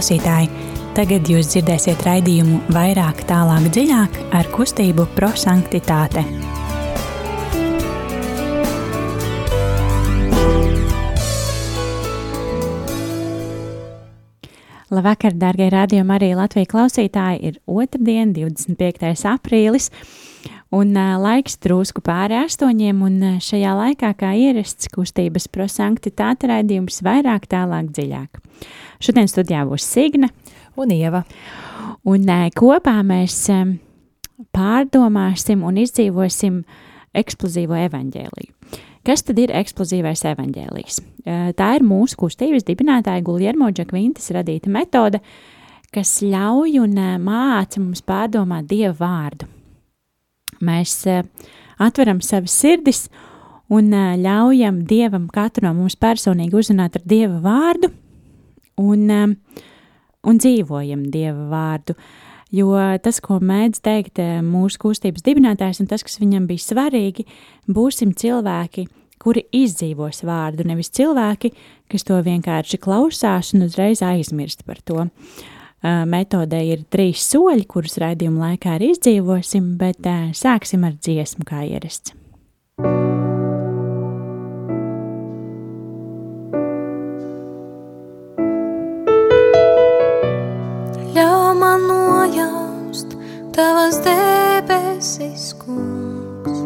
Klausītāji, tagad jūs dzirdēsiet raidījumu vairāk, tālāk, dziļāk ar kustību prosanktitāte. Labvakar, darbie radījumi, arī Latvijas klausītāji. Ir otrdiena, 25. aprīlis, un uh, laiks drusku pāri astoņiem. Un uh, šajā laikā, kā ierasts, kustības prosanktitāte raidījums vairāk, tālāk, dziļāk. Šodien studijā būs Signe un Ieva. Un uh, kopā mēs um, pārdomāsim un izdzīvosim eksplozīvo evaņģēliju. Kas tad ir eksplozīvais evaņģēlijs? Tā ir mūsu kustības dibinātāja Guljermo Džakvintas radīta metode, kas ļauj un māca mums pārdomāt Dieva vārdu. Mēs atveram savas sirdis un ļaujam Dievam katru no mums personīgi uzrunāt ar Dieva vārdu un, un dzīvojam Dieva vārdu. Jo tas, ko mēdz teikt mūsu kustības dibinātājs, un tas, kas viņam bija svarīgi, būsim cilvēki, kuri izdzīvos vārdu, nevis cilvēki, kas to vienkārši klausās un uzreiz aizmirst par to. Metodē ir trīs soļi, kurus raidījuma laikā arī izdzīvosim, bet sāksim ar dziesmu, kā ierasts. Ļauj debesis, kungs,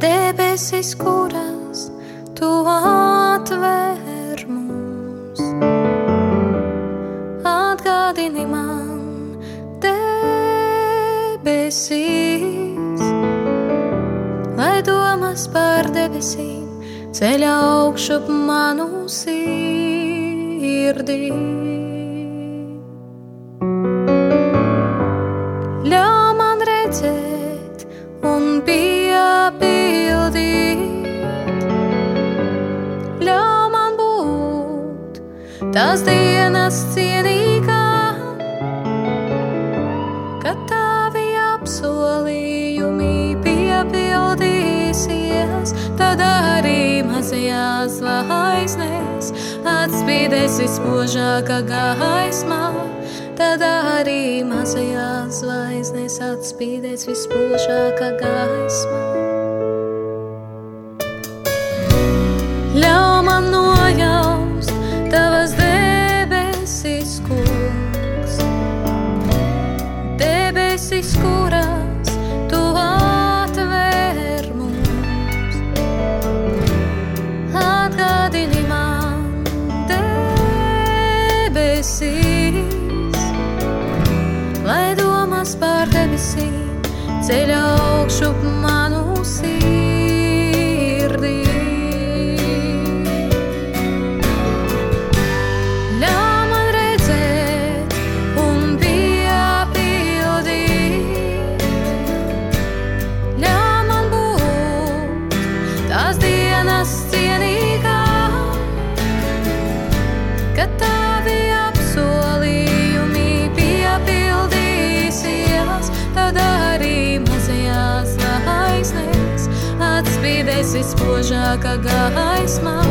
debesis, kuras tu atver mums. Atgādini man debesis, lai domas par debesīm ceļ augšu manu sirdī. Ļauj redzēt un piepildīt, ļauj man būt tās dienas cienīgā, kad tavi apsolījumi piepildīsies, tad arī mazajās zvaigznēs atspīdēs vispožākā gaismā. Tad arī mazajās zvaigznēs atspīdēs vispožākā gaisma. Debesīm vispožākā gaismā.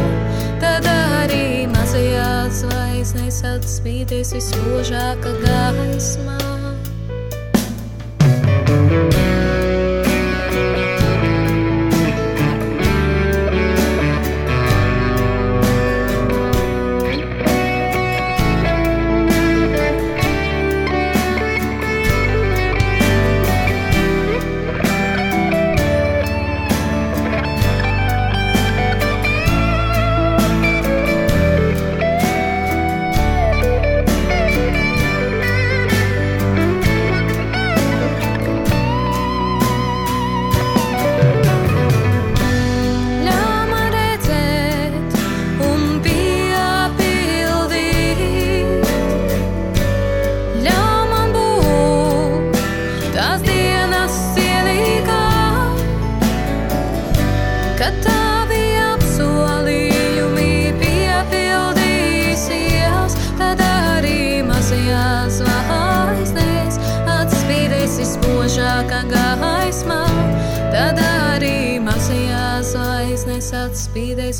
Tad arī mazajās zvaigznēs atspīdēs vispožākā gaismā.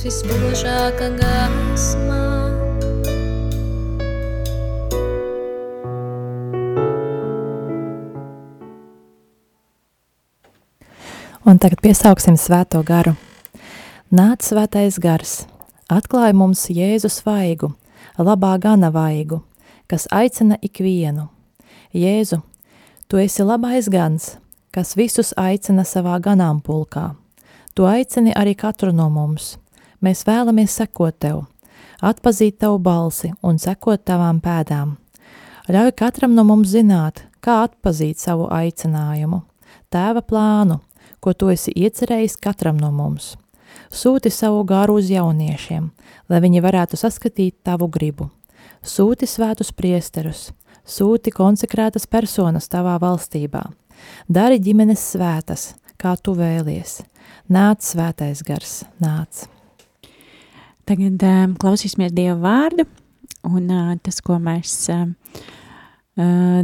visbiežāk gaismā. Un tagad piesauksim svēto garu. Nāc svētais gars, atklāj mums Jēzus vaigu, labā gana vaigu, kas aicina ikvienu. Jēzu, tu esi labais gans, kas visus aicina savā ganāmpulkā. Tu aicini arī katru no mums – Mēs vēlamies sekot tev, atpazīt tavu balsi un sekot tavām pēdām. Ļauj katram no mums zināt, kā atpazīt savu aicinājumu, tēva plānu, ko tu esi iecerējis katram no mums. Sūti savu garu uz jauniešiem, lai viņi varētu saskatīt tavu gribu. Sūti svētus priesterus, sūti konsekrētas personas tavā valstībā. Dari ģimenes svētas, kā tu vēlies. Nāc svētais gars, nāc. Tagad um, klausīsimies Dieva vārdu, un uh, tas, ko mēs uh, uh,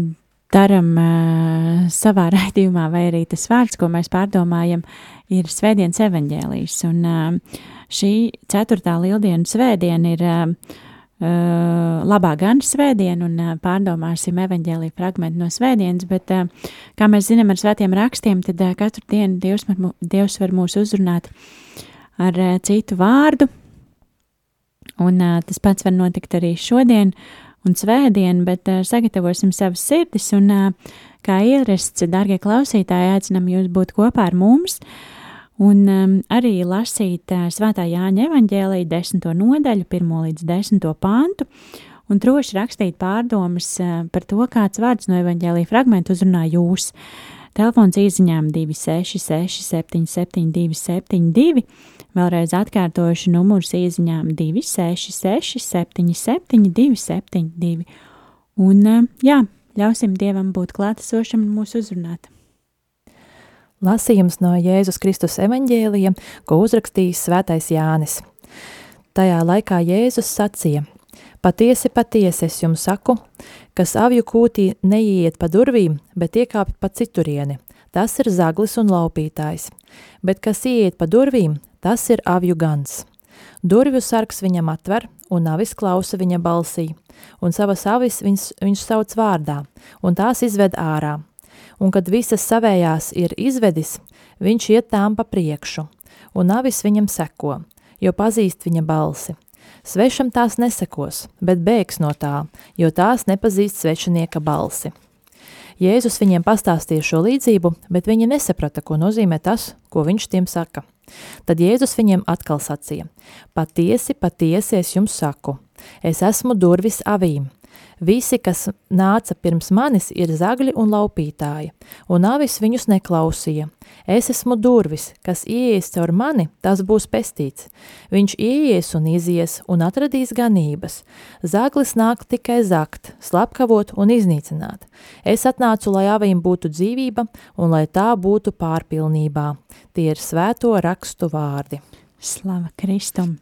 darām uh, savā raidījumā, vai arī tas vārds, ko mēs pārdomājam, ir Svētdienas evaņģēlijs. Un uh, šī ceturtā lieldienu svētdiena ir uh, uh, labā gan svētdiena, un uh, pārdomāsim evaņģēlīju fragmentu no svētdienas, bet, uh, kā mēs zinām ar svētiem rakstiem, tad uh, katru dienu Dievs, mar, Dievs var mūs uzrunāt ar uh, citu vārdu, Un uh, tas pats var notikt arī šodien un svētdien, bet uh, sagatavosim savas sirdis un, uh, kā ierasts, darbie klausītāji, aicinam jūs būt kopā ar mums un um, arī lasīt uh, Svētā Jāņa evaņģēlīja desmito nodaļu, pirmo līdz desmito pantu, un droši rakstīt pārdomas uh, par to, kāds vārds no evaņģēlīja fragmentu uzrunā jūs. Telefons īsiņām 266 77 272 Vēlreiz atkārtošu numurus ieziņām 266, 77, 272. Un, eh, jā, ļausim Dievam būt klātesošam un mūs uzrunāt. Lasījums no Jēzus Kristus evaņģēlija, ko uzrakstījis Svētais Jānis. Tajā laikā Jēzus sacīja: Patiesi, patiesi es jums saku, kas avju kūtī neiet pa durvīm, bet iekāpj pa citurieni. Tas ir zaglis un laupītājs, bet kas iet pa durvīm, Tas ir avju gans. Durvju sargs viņam atver, un avis klausa viņa balsī, un savas avis viņš, viņš sauc vārdā, un tās izved ārā. Un kad visas savējās ir izvedis, viņš iet tām pa priekšu, un avis viņam seko, jo pazīst viņa balsi. Svešam tās nesekos, bet bēgs no tā, jo tās nepazīst svešinieka balsi. Jēzus viņiem pastāstīja šo līdzību, bet viņi nesaprata, ko nozīmē tas, ko viņš tiem saka – Tad Jēzus viņiem atkal sacīja: Patiesi, patiesi es jums saku, es esmu durvis avīm. Visi, kas nāca pirms manis, ir zagļi un laupītāji, un avis viņus neklausīja. Es esmu durvis, kas ieies caur mani, tas būs pestīts. Viņš ieies un izies un atradīs ganības. Zaglis nāk tikai zakt, slapkavot un iznīcināt. Es atnācu, lai avīm būtu dzīvība un lai tā būtu pārpilnībā. Tie ir svēto rakstu vārdi. Slava Kristum!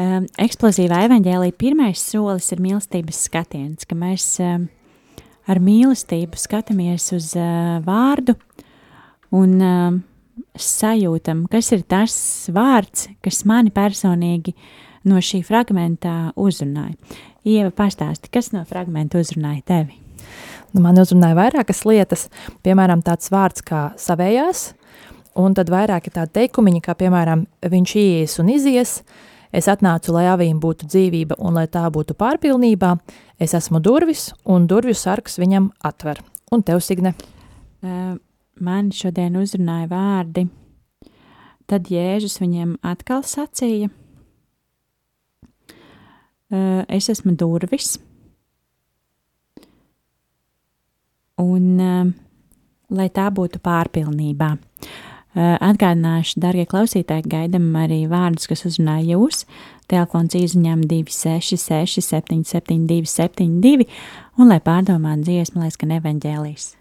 Um, eksplozīvā evaņģēlīja pirmais solis ir mīlestības skatiens, ka mēs um, ar mīlestību skatāmies uz uh, vārdu un um, sajūtam, kas ir tas vārds, kas mani personīgi no šī fragmentā uzrunāja. Ieva pastāsti, kas no fragmenta uzrunāja tevi? Nu, man uzrunāja vairākas lietas, piemēram, tāds vārds kā savējās, un tad vairāki tādi teikumiņi, kā piemēram, viņš ies un izies, uh, Es atnācu, lai avīm būtu dzīvība un lai tā būtu pārpilnībā. Es esmu durvis, un durvju sargs viņam atver. Un tev, Signe? Uh, man šodien uzrunāja vārdi. Tad Jēzus viņiem atkal sacīja: uh, Es esmu durvis. Un uh, lai tā būtu pārpilnībā. Eh, atgādināšu, darbie klausītāji, gaidām arī vārdus, kas uzrunāja jūs. Telefons izziņām 266, 772, 72, un lai pārdomātu dziesmu, lai skan evaņģēlijas.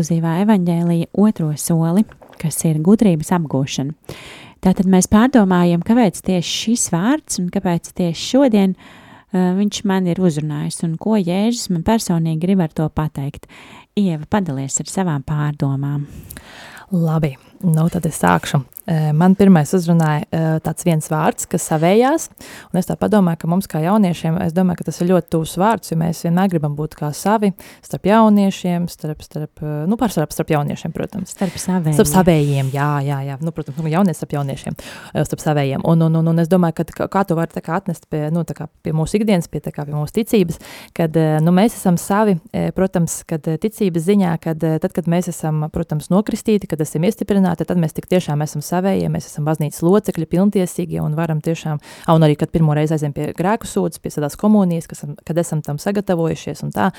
Ar eksplozīvā evaņģēlīja otro soli, kas ir gudrības apgūšana. Tātad mēs pārdomājam, kāpēc tieši šis vārds un kāpēc tieši šodien uh, viņš man ir uzrunājis un ko Jēzus man personīgi grib ar to pateikt. Ieva, padalies ar savām pārdomām. Labi, nu tad es sākšu. Man pirmais uzrunāja tāds viens vārds, kas savējās, un es tā padomāju, ka mums kā jauniešiem, es domāju, ka tas ir ļoti tūs vārds, jo mēs vienmēr gribam būt kā savi, starp jauniešiem, starp, starp nu, pārsvarā starp jauniešiem, protams. Starp saviem. Starp savējiem, jā, jā, jā. Nu, protams, nu, jaunieši starp jauniešiem, starp savējiem. Un, un, un, un es domāju, ka kā, to var tā kā atnest pie, nu, tā kā pie mūsu ikdienas, pie, tā kā pie mūsu ticības, kad nu, mēs esam savi, protams, kad ticības ziņā, kad tad, kad mēs esam, protams, nokristīti, kad esam iestiprināti, tad mēs tik tiešām esam savējie, mēs esam baznīcas locekļi, pilntiesīgie un varam tiešām, un arī, kad pirmo reizi aizējam pie grēku sūdzes, pie tādās komunijas, kas, kad esam tam sagatavojušies un tā,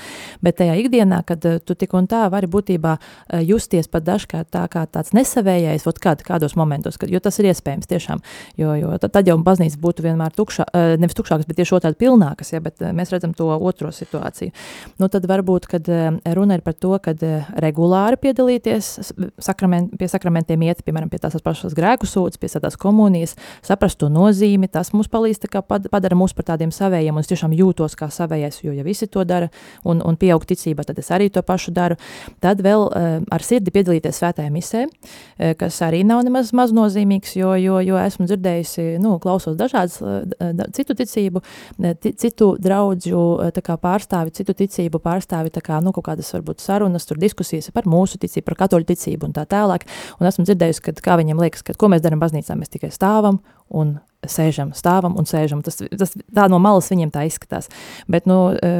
bet tajā ikdienā, kad eh, tu tik un tā vari būtībā eh, justies pat dažkārt tā kā tāds nesavējais, ot kād, kādos momentos, kad, jo tas ir iespējams tiešām, jo, jo tad, jau baznīca būtu vienmēr tukšā, eh, nevis tukšākas, bet tieši otrādi pilnākas, ja, bet mēs redzam to otro situāciju. Nu, tad varbūt, kad runa ir par to, kad regulāri piedalīties sakrament, pie sakramentiem iet, piemēram, pie tās pašas grēku sūdzes, pie tādās komunijas, saprast to nozīmi, tas mums palīdz padara mūs par tādiem savējiem, un es tiešām jūtos kā savējais, jo ja visi to dara un, un pieaug ticībā, tad es arī to pašu daru. Tad vēl uh, ar sirdi piedalīties svētajā misē, uh, kas arī nav nemaz maz nozīmīgs, jo, jo, jo esmu dzirdējusi, nu, klausos dažādas uh, citu ticību, ti- citu draudžu kā pārstāvi, citu ticību pārstāvi, tā kā, nu, kaut kādas varbūt sarunas, tur diskusijas par mūsu ticību, par katoļu ticību un tā tālāk. Un esmu dzirdējusi, ka kā viņiem liekas, ka ko mēs darām baznīcā, mēs tikai stāvam un sēžam, stāvam un sēžam. Tas, tas tā no malas viņiem tā izskatās. Bet nu, e,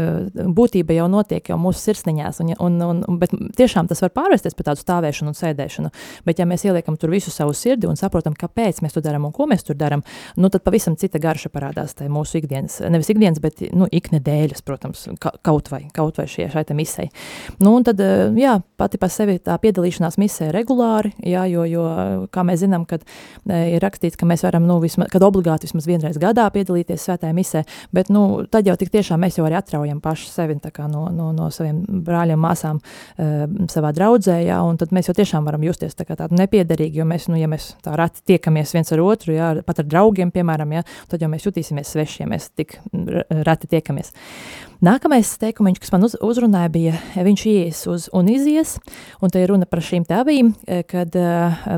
būtība jau notiek jau mūsu sirsniņās, un, un, un, bet tiešām tas var pārvērsties par tādu stāvēšanu un sēdēšanu. Bet ja mēs ieliekam tur visu savu sirdi un saprotam, kāpēc mēs to darām un ko mēs tur darām, nu, tad pavisam cita garša parādās tajā mūsu ikdienas, nevis ikdienas, bet nu, iknedēļas, protams, kaut vai, kaut vai šie, šai te misei. Nu, un tad, e, jā, pati pa sevi tā piedalīšanās misē regulāri, jā, jo, jo, kā mēs zinām, kad e, ir rakstīts, ka mēs varam, nu, vismaz, kad obligāti vismaz vienreiz gadā piedalīties svētajā misē, bet nu, tad jau tik tiešām mēs jau arī atraujam paši sevi no, no, no saviem brāļiem, māsām uh, savā draudzē, jā, un tad mēs jau tiešām varam justies tā kā tādu nepiederīgi, jo mēs, nu, ja mēs tā rati tiekamies viens ar otru, jā, pat ar draugiem, piemēram, jā, tad jau mēs jutīsimies sveši, ja mēs tik rati tiekamies. Nākamais teikumiņš, kas man uz, uzrunāja, bija viņš ies uz un izies, un te ir runa par šīm tavīm, e, kad e,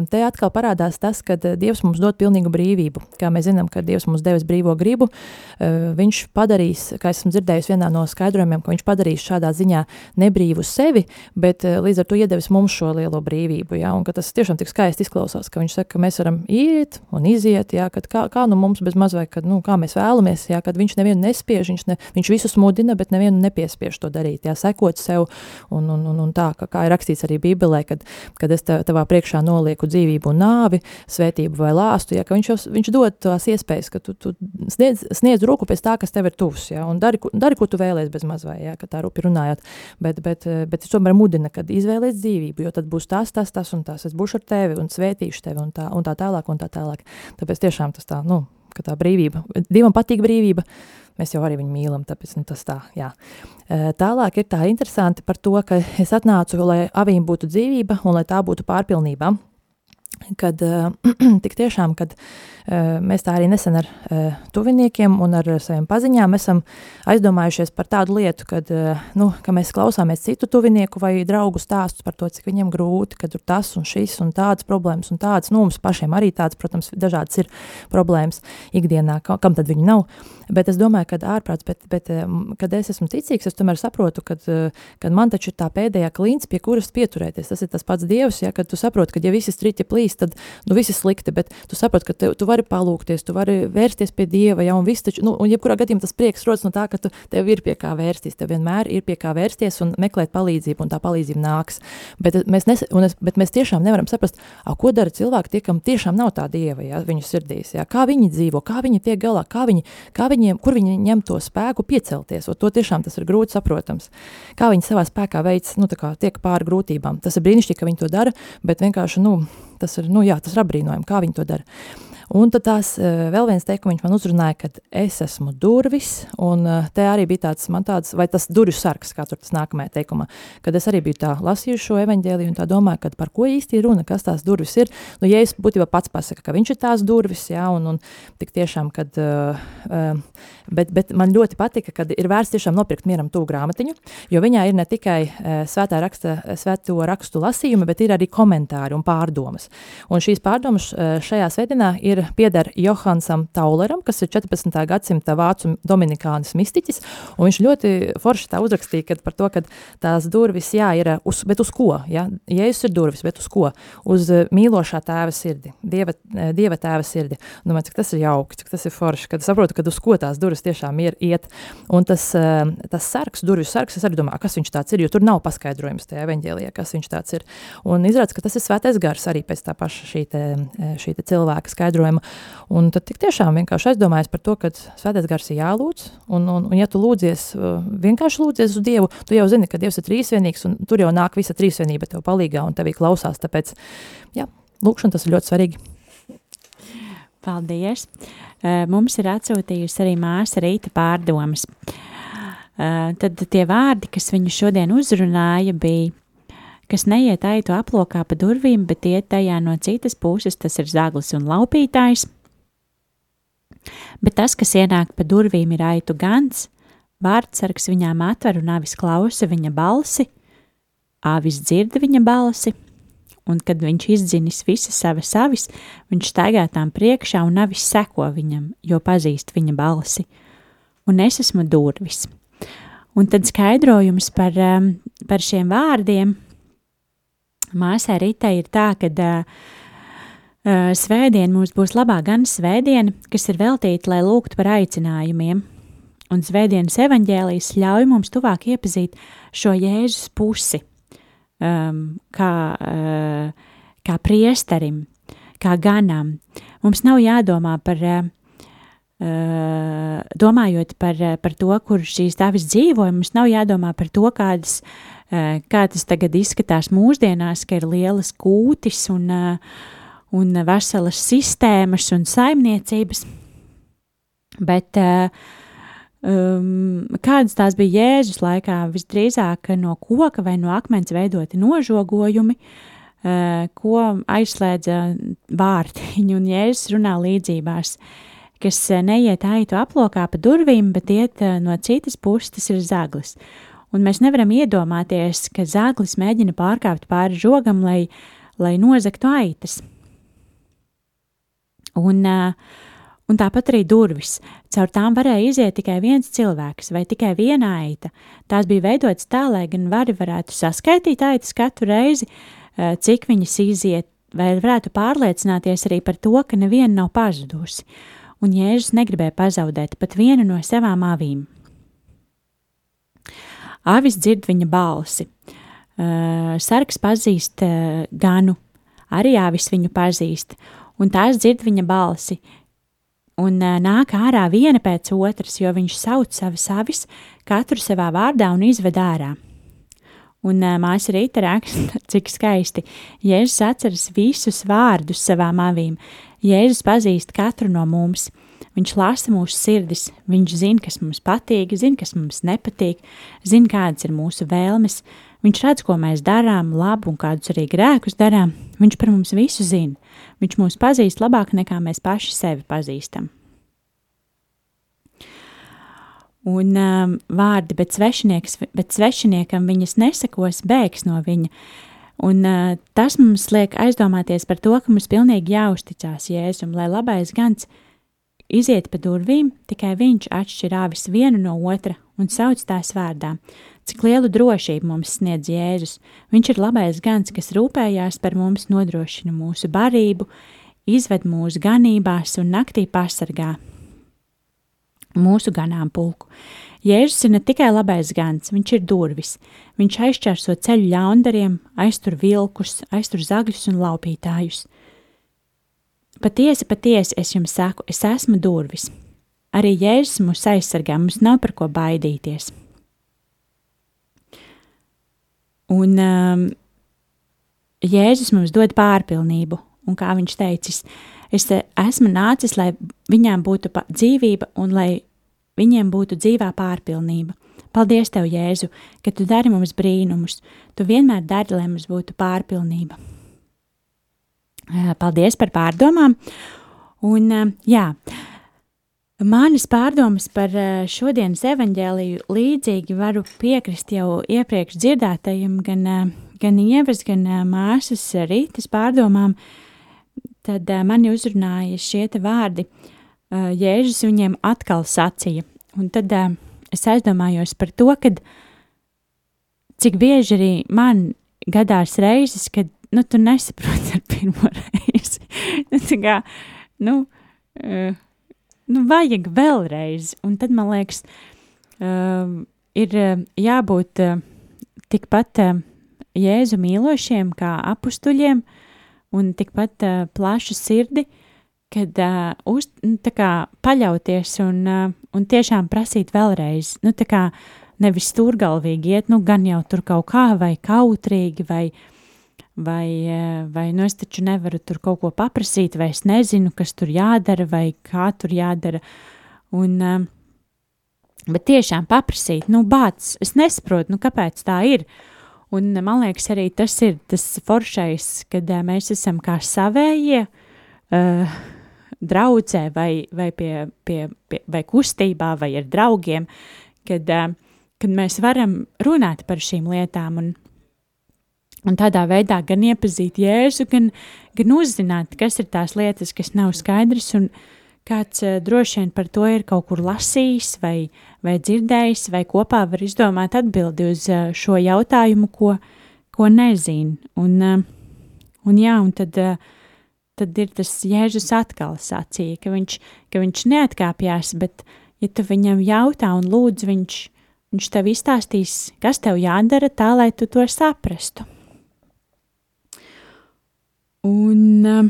te atkal parādās tas, ka Dievs mums dod pilnīgu brīvību. Kā mēs zinām, ka Dievs mums devis brīvo gribu, e, viņš padarīs, kā esmu dzirdējis vienā no skaidrojumiem, ka viņš padarīs šādā ziņā nebrīvu sevi, bet līdz ar to iedevis mums šo lielo brīvību, ja, un ka tas tiešām tik skaisti izklausās, ka viņš saka, ka mēs varam iet un iziet, ja, kad kā, kā nu mums bez maz vai, kad, nu, kā mēs vēlamies, ja, kad viņš nevienu nespiež, viņš, ne, viņš visus mudina, mudina, bet nevienu nepiespiež to darīt, jā, sekot sev, un, un, un, un tā, kā, kā ir rakstīts arī Bībelē, kad, kad es tavā priekšā nolieku dzīvību un nāvi, svētību vai lāstu, jā, ka viņš, jau, viņš dod tās iespējas, ka tu, tu sniedz, sniedz roku pēc tā, kas tev ir tuvs, jā, un dari, dari ko tu vēlies bez maz vai, jā, ka tā rupi runājot, bet, bet, bet es tomēr mudina, kad izvēlies dzīvību, jo tad būs tas, tas, tas un tas, es būšu ar tevi un svētīšu tevi un tā, un tā tālāk un tā tālāk. Tāpēc tiešām tas tā, nu, ka tā brīvība, Dievam patīk brīvība, mēs jau arī viņu mīlam, tāpēc nu, tas tā, jā. Tālāk ir tā interesanti par to, ka es atnācu, lai avīm būtu dzīvība un lai tā būtu pārpilnībā, kad tik tiešām, kad uh, mēs tā arī nesen ar eh, tuviniekiem un ar saviem paziņām esam aizdomājušies par tādu lietu, kad, eh, nu, ka mēs klausāmies citu tuvinieku vai draugu stāstus par to, cik viņiem grūti, ka tur tas un šis un tādas problēmas un tādas, nu, mums pašiem arī tādas, protams, dažādas ir problēmas ikdienā, kam tad viņi nav, bet es domāju, ka ārprāts, bet, bet kad es esmu ticīgs, es tomēr saprotu, kad man taču ir tā pēdējā klīns, pie kuras pieturēties, tas ir tas pats Dievs, ja, kad tu saproti, ka ja visi striķi plīst, tad, nu, visi slikti, bet tu saproti, ka tev, tu vari palūkties, tu vari vērsties pie Dieva, ja, un viss taču, nu, un jebkurā gadījumā tas prieks rodas no tā, ka tu, tev ir pie kā vērsties, tev vienmēr ir pie kā vērsties un meklēt palīdzību, un tā palīdzība nāks. Bet mēs, nes, es, bet mēs tiešām nevaram saprast, a, ko dara cilvēki, tie, kam tiešām nav tā Dieva, ja, viņu sirdīs, ja, kā viņi dzīvo, kā viņi tiek galā, kā viņi, kā viņiem, kur viņi ņem to spēku piecelties, un to tiešām tas ir grūti saprotams. Kā viņi savā spēkā veids, nu, tā kā tiek pāri grūtībām. Tas ir brīnišķīgi, ka viņi to dara, bet vienkārši, nu, tas ir, nu, jā, tas ir apbrīnojami, kā viņi to dara. Un tad tās eh, vēl viens teikums man uzrunāja, ka es esmu durvis, un eh, te arī bija tāds, man tāds, vai tas durvju sarks, kā tur tas nākamajā teikumā, kad es arī biju tā lasījuši šo evaņģēliju un tā domāju, ka par ko īsti ir runa, kas tās durvis ir. Nu, ja es būtībā pats pasaka, ka viņš ir tās durvis, jā, un, un tik tiešām, kad, uh, bet, bet man ļoti patika, kad ir vērts tiešām nopirkt mieram tū grāmatiņu, jo viņā ir ne tikai svētā raksta, svēto rakstu lasījumi, bet ir arī komentāri un pārdomas. Un šīs pārdomas šajā svētdienā ir ir pieder Johansam Tauleram, kas ir 14. gadsimta vācu dominikānis mistiķis, viņš ļoti forši tā uzrakstīja, kad par to, ka tās durvis, jā, ir, uz, bet uz ko, ja? Jēzus ir durvis, bet uz ko? Uz eh, mīlošā tēva sirdi, dieva, eh, dieva tēva sirdi. Domāju, cik tas ir jauki, cik tas ir forši, kad saprotu, kad uz ko tās durvis tiešām ir iet, un tas, tas sarks, durvis sarks, es arī domāju, kas viņš tāds ir, jo tur nav paskaidrojums tajā evaņģēlijā, kas viņš tāds ir. Un izrādās, ka tas ir svētais gars arī pēc tā paša šī te, šī te cilvēka skaidrojuma skaidrojumu. Un tad tiešām vienkārši aizdomājies par to, ka svētais gars ir jālūdz, un, un, un ja tu lūdzies, uh, vienkārši lūdzies uz Dievu, tu jau zini, ka Dievs ir trīsvienīgs, un tur jau nāk visa trīsvienība tev palīgā un tevī klausās, tāpēc, jā, lūkšana tas ir ļoti svarīgi. Paldies! Uh, mums ir atsūtījusi arī māsa Rīta pārdomas. Uh, tad tie vārdi, kas viņu šodien uzrunāja, bija kas neiet aitu aplokā pa durvīm, bet iet tajā no citas puses, tas ir zaglis un laupītājs. Bet tas, kas ienāk pa durvīm, ir aitu gans, vārdsargs viņām atver un avis klausa viņa balsi, avis dzird viņa balsi, un kad viņš izdzinis visas savas avis, viņš staigā tām priekšā un avis seko viņam, jo pazīst viņa balsi. Un es esmu durvis. Un tad skaidrojums par, um, par šiem vārdiem Māsai Ritai ir tā, ka uh, svētdien mums būs labā gan svētdiena, kas ir veltīta, lai lūgtu par aicinājumiem. Un svētdienas evaņģēlijas ļauj mums tuvāk iepazīt šo Jēzus pusi, um, kā, uh, kā priesterim, kā ganam. Mums nav jādomā par, uh, domājot par, par to, kur šīs dāvis dzīvo, mums nav jādomā par to, kādas kā tas tagad izskatās mūsdienās, ka ir lielas kūtis un, eh, un veselas sistēmas un saimniecības. Bet um, kādas tās bija Jēzus laikā? Visdrīzāk no koka vai no akmens veidoti nožogojumi, uh, ko aizslēdza vārtiņi, un Jēzus runā līdzībās, kas neiet aitu aplokā pa durvīm, bet iet no citas puses, tas ir zaglis un mēs nevaram iedomāties, ka zāglis mēģina pārkāpt pāri žogam, lai, lai nozagtu aitas. Un, un tāpat arī durvis. Caur tām varēja iziet tikai viens cilvēks vai tikai viena aita. Tās bija veidotas tā, lai gan vari varētu saskaitīt aitas katru reizi, cik viņas iziet, vai varētu pārliecināties arī par to, ka neviena nav pazudusi. Un Jēzus negribēja pazaudēt pat vienu no savām avīm. Avis dzird viņa balsi. Uh, sargs pazīst uh, ganu, arī avis viņu pazīst, un tās dzird viņa balsi. Un uh, nāk ārā viena pēc otras, jo viņš sauc savas avis, katru savā vārdā un izved ārā. Un māsa Rīta raksta, cik skaisti. Jēzus atceras visus vārdus savām avīm. Jēzus pazīst katru no mums. Viņš lasa mūsu sirdis, viņš zina, kas mums patīk, zina, kas mums nepatīk, zina, kādas ir mūsu vēlmes. Viņš redz, ko mēs darām, labu un kādus arī grēkus darām. Viņš par mums visu zina. Viņš mūs pazīst labāk nekā mēs paši sevi pazīstam. Un um, vārdi, bet, bet svešiniekam viņas nesakos, bēgs no viņa. Un, uh, tas mums liek aizdomāties par to, ka mums pilnīgi jāuzticās Jēzum, lai labais gans Iziet pa durvīm, tikai viņš atšķir āvis vienu no otra un sauc tās vārdā. Cik lielu drošību mums sniedz Jēzus. Viņš ir labais gans, kas rūpējās par mums, nodrošina mūsu barību, izved mūsu ganībās un naktī pasargā mūsu ganāmpulku. Jēzus ir ne tikai labais gans, viņš ir durvis. Viņš aizķerso ceļu ļaundariem, aiztur vilkus, aiztur zagļus un laupītājus. Patiesi, patiesi es jums saku, es esmu durvis. Arī Jēzus mūs aizsargā, mums nav par ko baidīties. Un um, Jēzus mums dod pārpilnību, un kā viņš teicis, es esmu nācis, lai viņām būtu dzīvība un lai viņiem būtu dzīvā pārpilnība. Paldies, Tev, Jēzu, ka Tu dari mums brīnumus. Tu vienmēr dari, lai mums būtu pārpilnība. Paldies par pārdomām. Un, jā, manis pārdomas par šodienas evaņģēliju līdzīgi varu piekrist jau iepriekš dzirdētajiem, gan, gan ievas, gan māsas rītas pārdomām. Tad mani uzrunāja šie vārdi. Jēzus viņiem atkal sacīja. Un tad es aizdomājos par to, kad cik bieži arī man gadās reizes, kad nu, tu nesaproti ar pirmo reizi. nu, kā, nu, uh, nu, vajag vēlreiz. Un tad man liekas, uh, ir uh, jābūt uh, tikpat uh, jēzu mīlošiem kā apstuļiem un tikpat uh, plašu sirdi, kad uh, uz, nu, kā, paļauties un, uh, un tiešām prasīt vēlreiz. Nu, kā, nevis stūrgalvīgi iet, nu, gan jau tur kaut kā vai kautrīgi vai uh, vai, eh, vai nu es taču nevaru tur kaut ko paprasīt, vai es nezinu, kas tur jādara, vai kā tur jādara. Un, eh, bet tiešām paprasīt, nu, bācis, es nesaprotu, nu, kāpēc tā ir. Un man liekas, arī tas ir tas foršais, kad mēs esam kā savējie, uh, draudzē vai, vai, pie, pie, pie, vai kustībā vai ar draugiem, kad, uh, kad mēs varam runāt par šīm lietām un Un tādā veidā gan iepazīt Jēzu, gan, gan uzzināt, kas ir tās lietas, kas nav skaidras, un kāds uh, droši vien par to ir kaut kur lasījis, vai, vai dzirdējis, vai kopā var izdomāt atbildi uz uh, šo jautājumu, ko, ko nezina. Un, uh, un, jā, un tad, tad ir tas Jēzus atkal sacīja, ka viņš, ka viņš neatkāpjās, bet, ja tu viņam jautā un lūdz, viņš, viņš tev izstāstīs, kas tev jādara tā, lai tu to saprastu. Un, uh,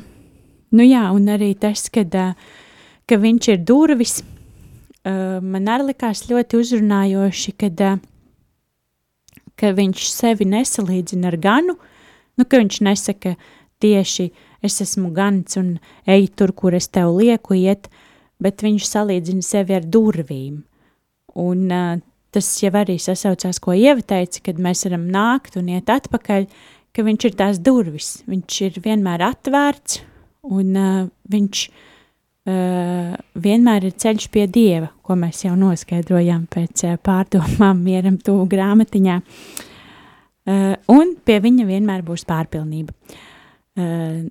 nu jā, un arī tas, kad, uh, ka viņš ir durvis, uh, man arī likās ļoti uzrunājoši, kad, uh, ka viņš sevi nesalīdzina ar ganu, nu, ka viņš nesaka tieši es esmu gans un ej tur, kur es tev lieku iet, bet viņš salīdzina sevi ar durvīm. Un uh, tas jau arī sasaucās, ko Ieva teica, kad mēs varam nākt un iet atpakaļ, ka viņš ir tās durvis, viņš ir vienmēr atvērts un uh, viņš uh, vienmēr ir ceļš pie Dieva, ko mēs jau noskaidrojām pēc uh, pārdomām mieram tuvu grāmatiņā, uh, un pie viņa vienmēr būs pārpilnība. Uh,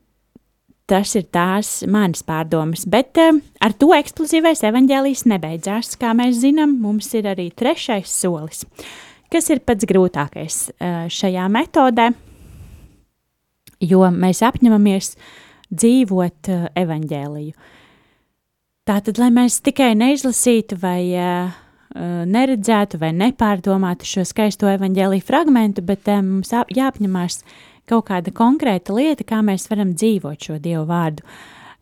Tas ir tās manas pārdomas, bet uh, ar to eksplozīvais evaņģēlijs nebeidzās. Kā mēs zinām, mums ir arī trešais solis, kas ir pats grūtākais uh, šajā metodē, jo mēs apņemamies dzīvot uh, evaņģēliju. Tātad, lai mēs tikai neizlasītu vai uh, neredzētu vai nepārdomātu šo skaisto evaņģēlīju fragmentu, bet uh, mums jāapņemās kaut kāda konkrēta lieta, kā mēs varam dzīvot šo Dievu vārdu.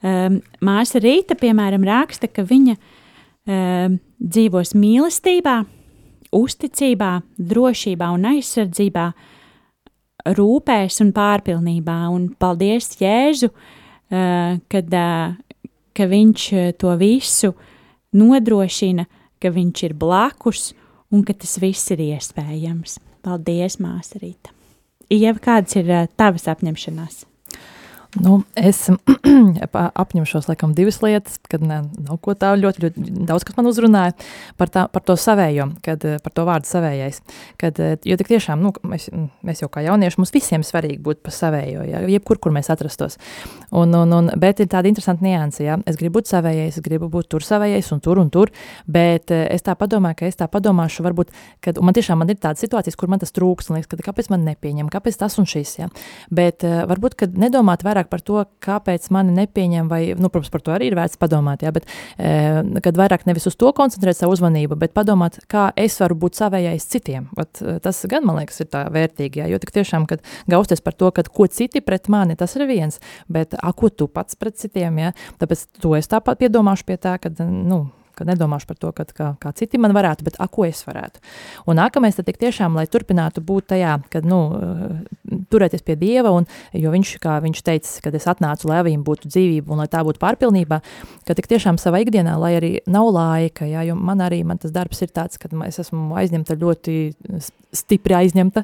Um, māsa Rīta, piemēram, raksta, ka viņa um, dzīvos mīlestībā, uzticībā, drošībā un aizsardzībā, rūpēs un pārpilnībā. Un paldies Jēzu, kad, ka viņš to visu nodrošina, ka viņš ir blakus un ka tas viss ir iespējams. Paldies, Māsa Rīta! Ieva, kādas ir tavas apņemšanās? Nu, es apņemšos laikam divas lietas, kad ne, nav ko tā ļoti, ļoti daudz, kas man uzrunāja par, tā, par to savējo, kad, par to vārdu savējais. Kad, jo tik tiešām, nu, mēs, mēs jau kā jaunieši, mums visiem svarīgi būt pa savējo, ja, jebkur, kur mēs atrastos. Un, un, un, bet ir tāda interesanta nianse, ja, es gribu būt savējais, es gribu būt tur savējais un tur un tur, bet es tā padomāju, ka es tā padomāšu, varbūt, kad man tiešām man ir tādas situācijas, kur man tas trūks, un liekas, ka kāpēc man nepieņem, kāpēc tas un šis, ja. Bet varbūt, kad nedomāt vairāk vairāk par to, kāpēc mani nepieņem, vai, nu, protams, par to arī ir vērts padomāt, jā, bet e, kad vairāk nevis uz to koncentrēt savu uzmanību, bet padomāt, kā es varu būt savējais citiem. Vat, e, tas gan, man liekas, ir tā vērtīgi, jā, jo tik tiešām, kad gausties par to, kad ko citi pret mani, tas ir viens, bet a, ko tu pats pret citiem, jā, tāpēc to es tāpat piedomāšu pie tā, kad, nu, ka nedomāšu par to, ka, kā, kā citi man varētu, bet a, ko es varētu. Un nākamais tad tiešām, lai turpinātu būt tajā, kad, nu, turēties pie Dieva, un, jo viņš, kā viņš teica, kad es atnācu, lai viņam būtu dzīvība un lai tā būtu pārpilnībā, ka tik tiešām savā ikdienā, lai arī nav laika, jā, jo man arī, man tas darbs ir tāds, kad es esmu aizņemta ļoti stipri aizņemta,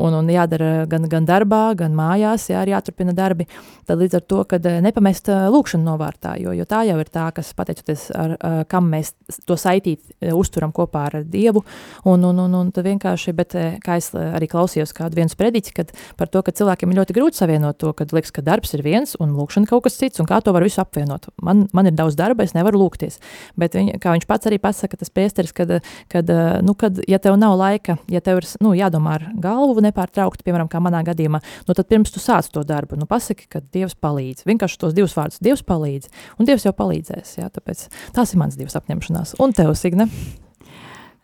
un, un jādara gan, gan darbā, gan mājās, jā, arī jāturpina darbi, tad līdz ar to, kad nepamest lūkšanu novārtā, jo, jo tā jau ir tā, kas pateicoties ar, kam mēs to saitīt uzturam kopā ar Dievu, un, un, un, un tad vienkārši, bet kā es arī klausījos kādu viens prediķi, kad par to, ka cilvēkiem ir ļoti grūti savienot to, kad liekas, ka darbs ir viens un lūkšana kaut kas cits, un kā to var visu apvienot. Man, man ir daudz darba, es nevaru lūgties, bet viņ, kā viņš pats arī pasaka, tas priesteris, kad, kad, nu, kad, ja tev nav laika, ja tev ir nu, jādomā ar galvu nepārtraukti, piemēram, kā manā gadījumā, nu, tad pirms tu sāc to darbu, nu, pasaki, ka Dievs palīdz. Vienkārši tos divus vārdus – Dievs palīdz, un Dievs jau palīdzēs, jā, tāpēc tās ir mans divas apņemšanās. Un tev, Signe?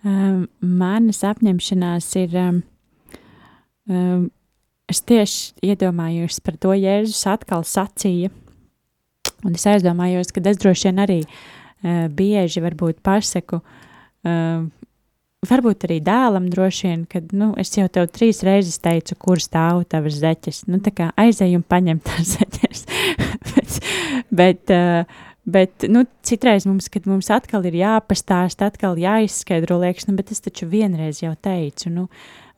Um, manas apņemšanās ir, um, um, es tieši iedomājos par to, Jēzus atkal sacīja, un es aizdomājos, ka es droši vien arī uh, bieži varbūt pasaku, uh, varbūt arī dēlam droši vien, kad nu, es jau tev trīs reizes teicu, kur stāv tavas zeķes. Nu, tā kā aizej un paņem tās zeķes. bet, bet, uh, bet nu, citreiz mums, kad mums atkal ir jāpastāst, atkal jāizskaidro, liekas, nu, bet es taču vienreiz jau teicu, nu,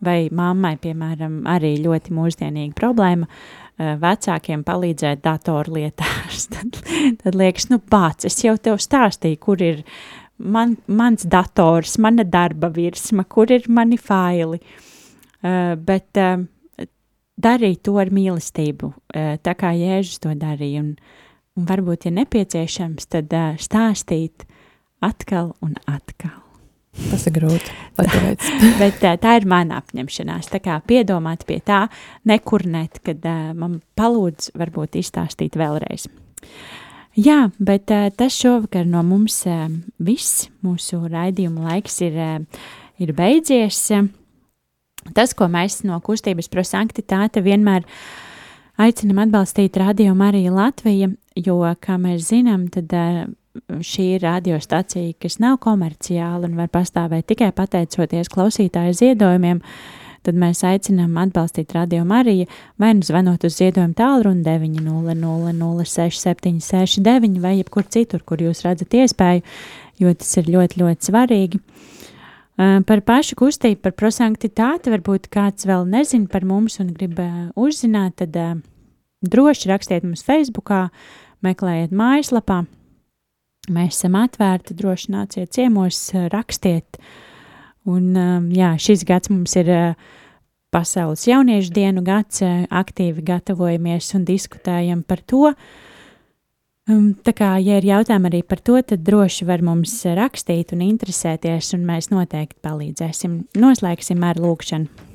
vai mammai, piemēram, arī ļoti mūsdienīga problēma. Uh, vecākiem palīdzēt datorlietās. tad, tad liekas, nu, pats es jau tev stāstīju, kur ir uh, man, mans dators, mana darba virsma, kur ir mani faili. Uh, bet uh, darīt to ar mīlestību, uh, tā kā Jēzus to darīja. Un, un varbūt, ja nepieciešams, tad uh, stāstīt atkal un atkal. Tas ir grūti. Bet uh, tā ir mana apņemšanās. Tā kā piedomāt pie tā, nekurnēt, kad uh, man palūdz varbūt izstāstīt vēlreiz. Jā, bet uh, tas šovakar no mums uh, viss. Mūsu raidījuma laiks ir, uh, ir beidzies. Tas, ko mēs no kustības prosanktitāte vienmēr aicinam atbalstīt Radio Mariju Latviju, jo, kā mēs zinām, tad uh, šī ir radiostacija, kas nav komerciāla un var pastāvēt tikai pateicoties klausītāju ziedojumiem, tad mēs aicinām atbalstīt Radio Mariju vai nu zvanot uz ziedojumu tālruni 900-06-769 vai jebkur citur, kur jūs redzat iespēju, jo tas ir ļoti, ļoti svarīgi. Par pašu kustību, par prosanktitāti, varbūt kāds vēl nezina par mums un grib uzzināt, tad droši rakstiet mums Facebookā, meklējiet mājaslapā, Mēs esam atvērti, droši nāciet ciemos, rakstiet. Un, um, jā, šis gads mums ir uh, Pasaules jauniešu dienu gads, uh, aktīvi gatavojamies un diskutējam par to. Um, tā kā, ja ir jautājumi arī par to, tad droši var mums rakstīt un interesēties, un mēs noteikti palīdzēsim. Noslēgsim ar lūkšanu.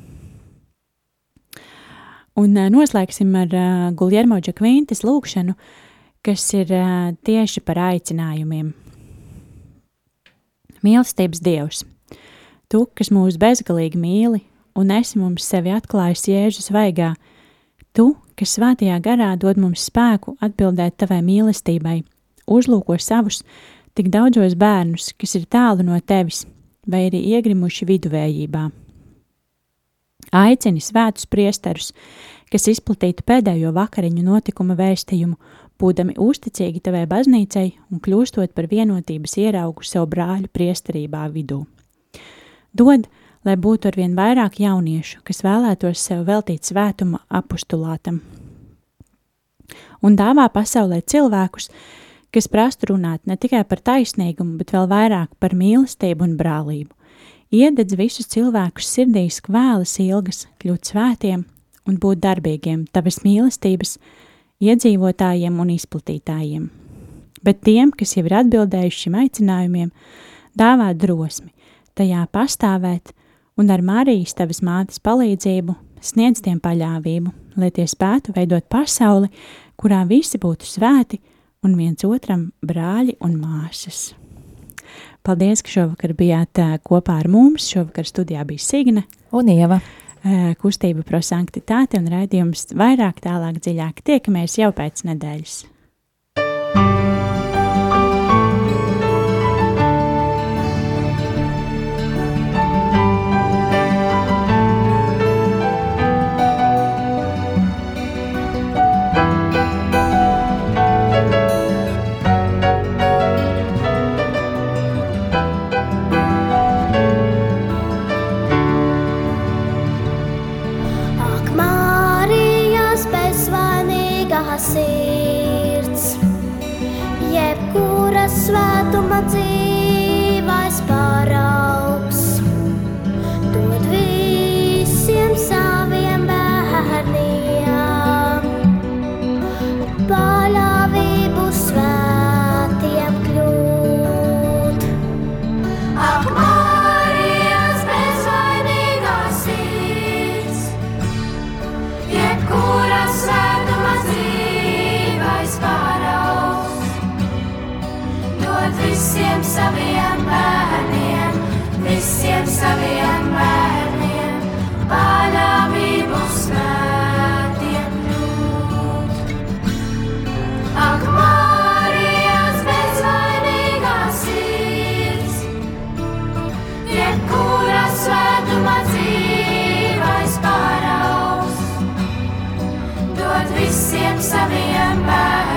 Un uh, noslēgsim ar Guljermo Džakvintas lūkšanu, kas ir tieši par aicinājumiem. Mīlestības Dievs, Tu, kas mūs bezgalīgi mīli un esi mums sevi atklājis Jēzus vaigā, Tu, kas svētajā garā dod mums spēku atbildēt Tavai mīlestībai, uzlūko savus tik daudzos bērnus, kas ir tālu no Tevis vai arī iegrimuši viduvējībā. Aicini svētus priesterus, kas izplatītu pēdējo vakariņu notikuma vēstījumu būdami uzticīgi tavai baznīcai un kļūstot par vienotības ieraugu savu brāļu priesterībā vidū. Dod, lai būtu arvien vairāk jauniešu, kas vēlētos sev veltīt svētuma apustulātam. Un dāvā pasaulē cilvēkus, kas prastu runāt ne tikai par taisnīgumu, bet vēl vairāk par mīlestību un brālību. Iededz visus cilvēkus sirdīs kvēlas ilgas, kļūt svētiem un būt darbīgiem tavas mīlestības, iedzīvotājiem un izplatītājiem. Bet tiem, kas jau ir atbildējuši šim aicinājumiem, dāvā drosmi tajā pastāvēt un ar Marijas tavas mātes palīdzību sniedz tiem paļāvību, lai tie spētu veidot pasauli, kurā visi būtu svēti un viens otram brāļi un māsas. Paldies, ka šovakar bijāt kopā ar mums. Šovakar studijā bija Signe un Ieva. Eh, kustība prosanktitāte un raidījums vairāk, tālāk, dziļāk. Tiekamies jau pēc nedēļas. Svētuma dzīvais paraugs, dod visiem saviem visiem saviem bērniem,